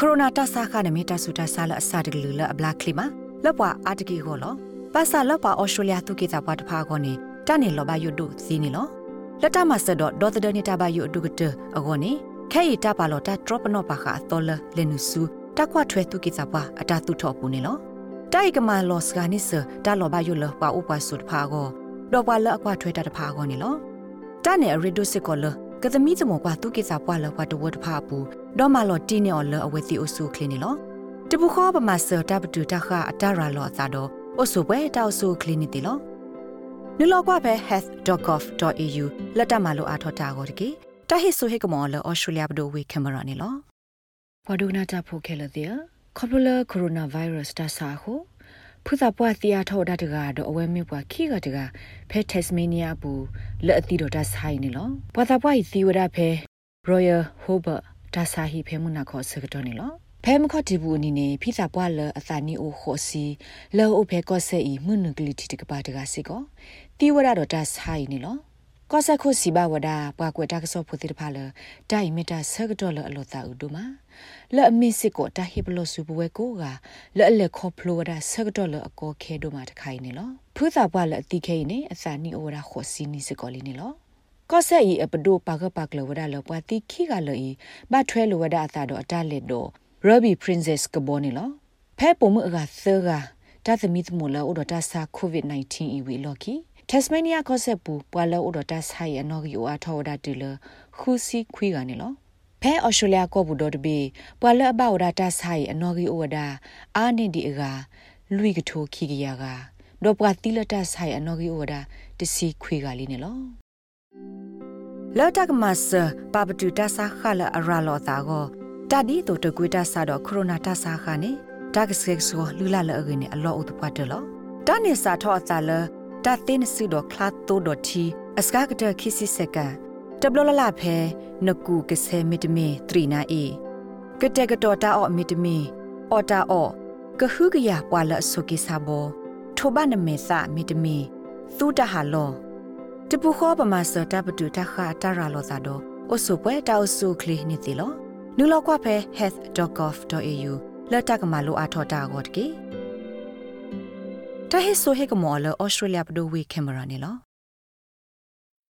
ကိုရိုနာတဆာခနဲ့မီတာဆူတဆာလအစာတကလူလအဘလာကလီမာလော့ပွာအာတကီကိုလောပါစာလော့ပွာဩစတြေးလျသူကေတာပွားတဖာကောနေတနေလောဘယုဒုစီနီလောလက်တမဆဒဒေါ်တဒနီတာဘယုဒုကတအကောနေခဲရီတပါလောတဒရော့ပနောပါခအတော်လလနုစုတကွထွဲသူကေတာပွားအတာသူထော့ပူနေလောတိုက်ကမာလောစကနိစတာလောဘယုလပွာဥပဆုတဖာကောတော့ပွာလအကွထွဲတာတဖာကောနေလောတနေရီဒုစစ်ကောလကသမီးစမောကွာသူကိစာပွားလောကွာတဝတ်ဖာပူ ဒေါ်မလော်တီနေအော်လအဝဲတီအိုဆူခလင်းနေလောတပူခောပမာဆတာပတူတခအတရာလောသာတော့အိုဆူပွဲတောက်ဆူခလင်းနေတီလောနလောကွာပဲ health.gov.au လက်တမလိုအားထောတာကိုတကေတဟိဆိုဟေကမော်လောဩစတြေးလျဘဒိုဝေကင်မရာနေလောဘာဒုနာတာဖိုခဲလတဲ့ခေါပလာကိုရိုနာဗိုင်းရပ်စ်တဆာဟုဖုသာပွားတီယာထောဒတ်တကတော့အဝဲမြပွားခိကတကဖဲတက်စမေးနီးယားဘူးလက်အတီတော့တဆိုင်နေလောပွာသာပွားဤသီဝဒဖဲ Royal Hobart ဒါစာဟိဖဲမှုနာခေါ်စကတော့နေလောဖဲမခေါ်တီဘူးအနေနဲ့ဖိသာပွားလအသာနီအိုခေါ်စီလောအိုဖဲကော့ဆက်ဤမှုနုကလီတီတကပါတကစီကောတီဝဒတော့ဒါဆိုင်နေလောကောဆက်ခုစီဘဝဒပွားကွယ်တာကစောဖို့တိတဖာလဒိုင်မီတာဆကတော့လအလောတာဥဒူမာလဲ့အမစ်စစ်ကိုတာဟိပလို့စုပွဲကိုကလဲ့လက်ခေါဖလိုဒါဆကတော့လအကောခဲဒူမာတခိုင်နေလောဖူးသာပွားလအတိခဲနေအစာနီအိုဒါခေါ်စီနီစကောလီနေလော ကောဆက်ဤအပဒိုပါကပါကလဝဒါလပွားတိခိကလဤဘတ်ထွဲလဝဒါအသာတော့အတလက်တော့ရဘီပရင်ဆက်ကဘောနီလောဖဲပုံမအကသကတသမီသမလောဥဒတာစာကိုဗစ် -19 ဤဝီလော်ကီ Tasmania ကောဆက်ပူပွာလောဥဒတာဆိုင်အနော်ဂီအိုအထောဒါတီလခူစီခွီကနေလောဖဲအော်စတြေးလျကောဘူးတော့တပေပွာလအဘောဒါတာဆိုင်အနော်ဂီအိုဒါအာနေဒီအကလူီကထိုခီကရကဒေါပကတိလတာဆိုင်အနော်ဂီအိုဒါတစီခွေကလေးနေလော လော်တကမဆပပတူတာဆာခလအရာလောတာကိုတဒီတိုတကွေတာဆာတော့ကိုရိုနာတာဆာခနဲ့ဒါကစကဆောလူလာလအကင်းနဲ့အလောဥတပတ်တယ်လောတနေစာထောအတာလတသိနစုတော့ခလာတိုဒတီအစကားကတခိစီစကန်တဘလလလဖဲနကူကဆဲမီတမီထရီနာအေကတဲ့ကတော်တာအော့မီတမီအော်တာအော့ကဟုကရပွာလဆုကိစာဘောထိုဘနမေသမီတမီသူတဟာလော တပူခောပမာစတာပတူတခါတရာလောသာတော့အဆုပွဲတောက်ဆုခလီနေတိလောနူလောက်ကွာဖဲ health.gov.au လက်တကမလိုအားထောတာကိုတကေတဟိဆိုဟေကမောလဩစတြေးလျဘဒိုဝေကင်မရာနေလော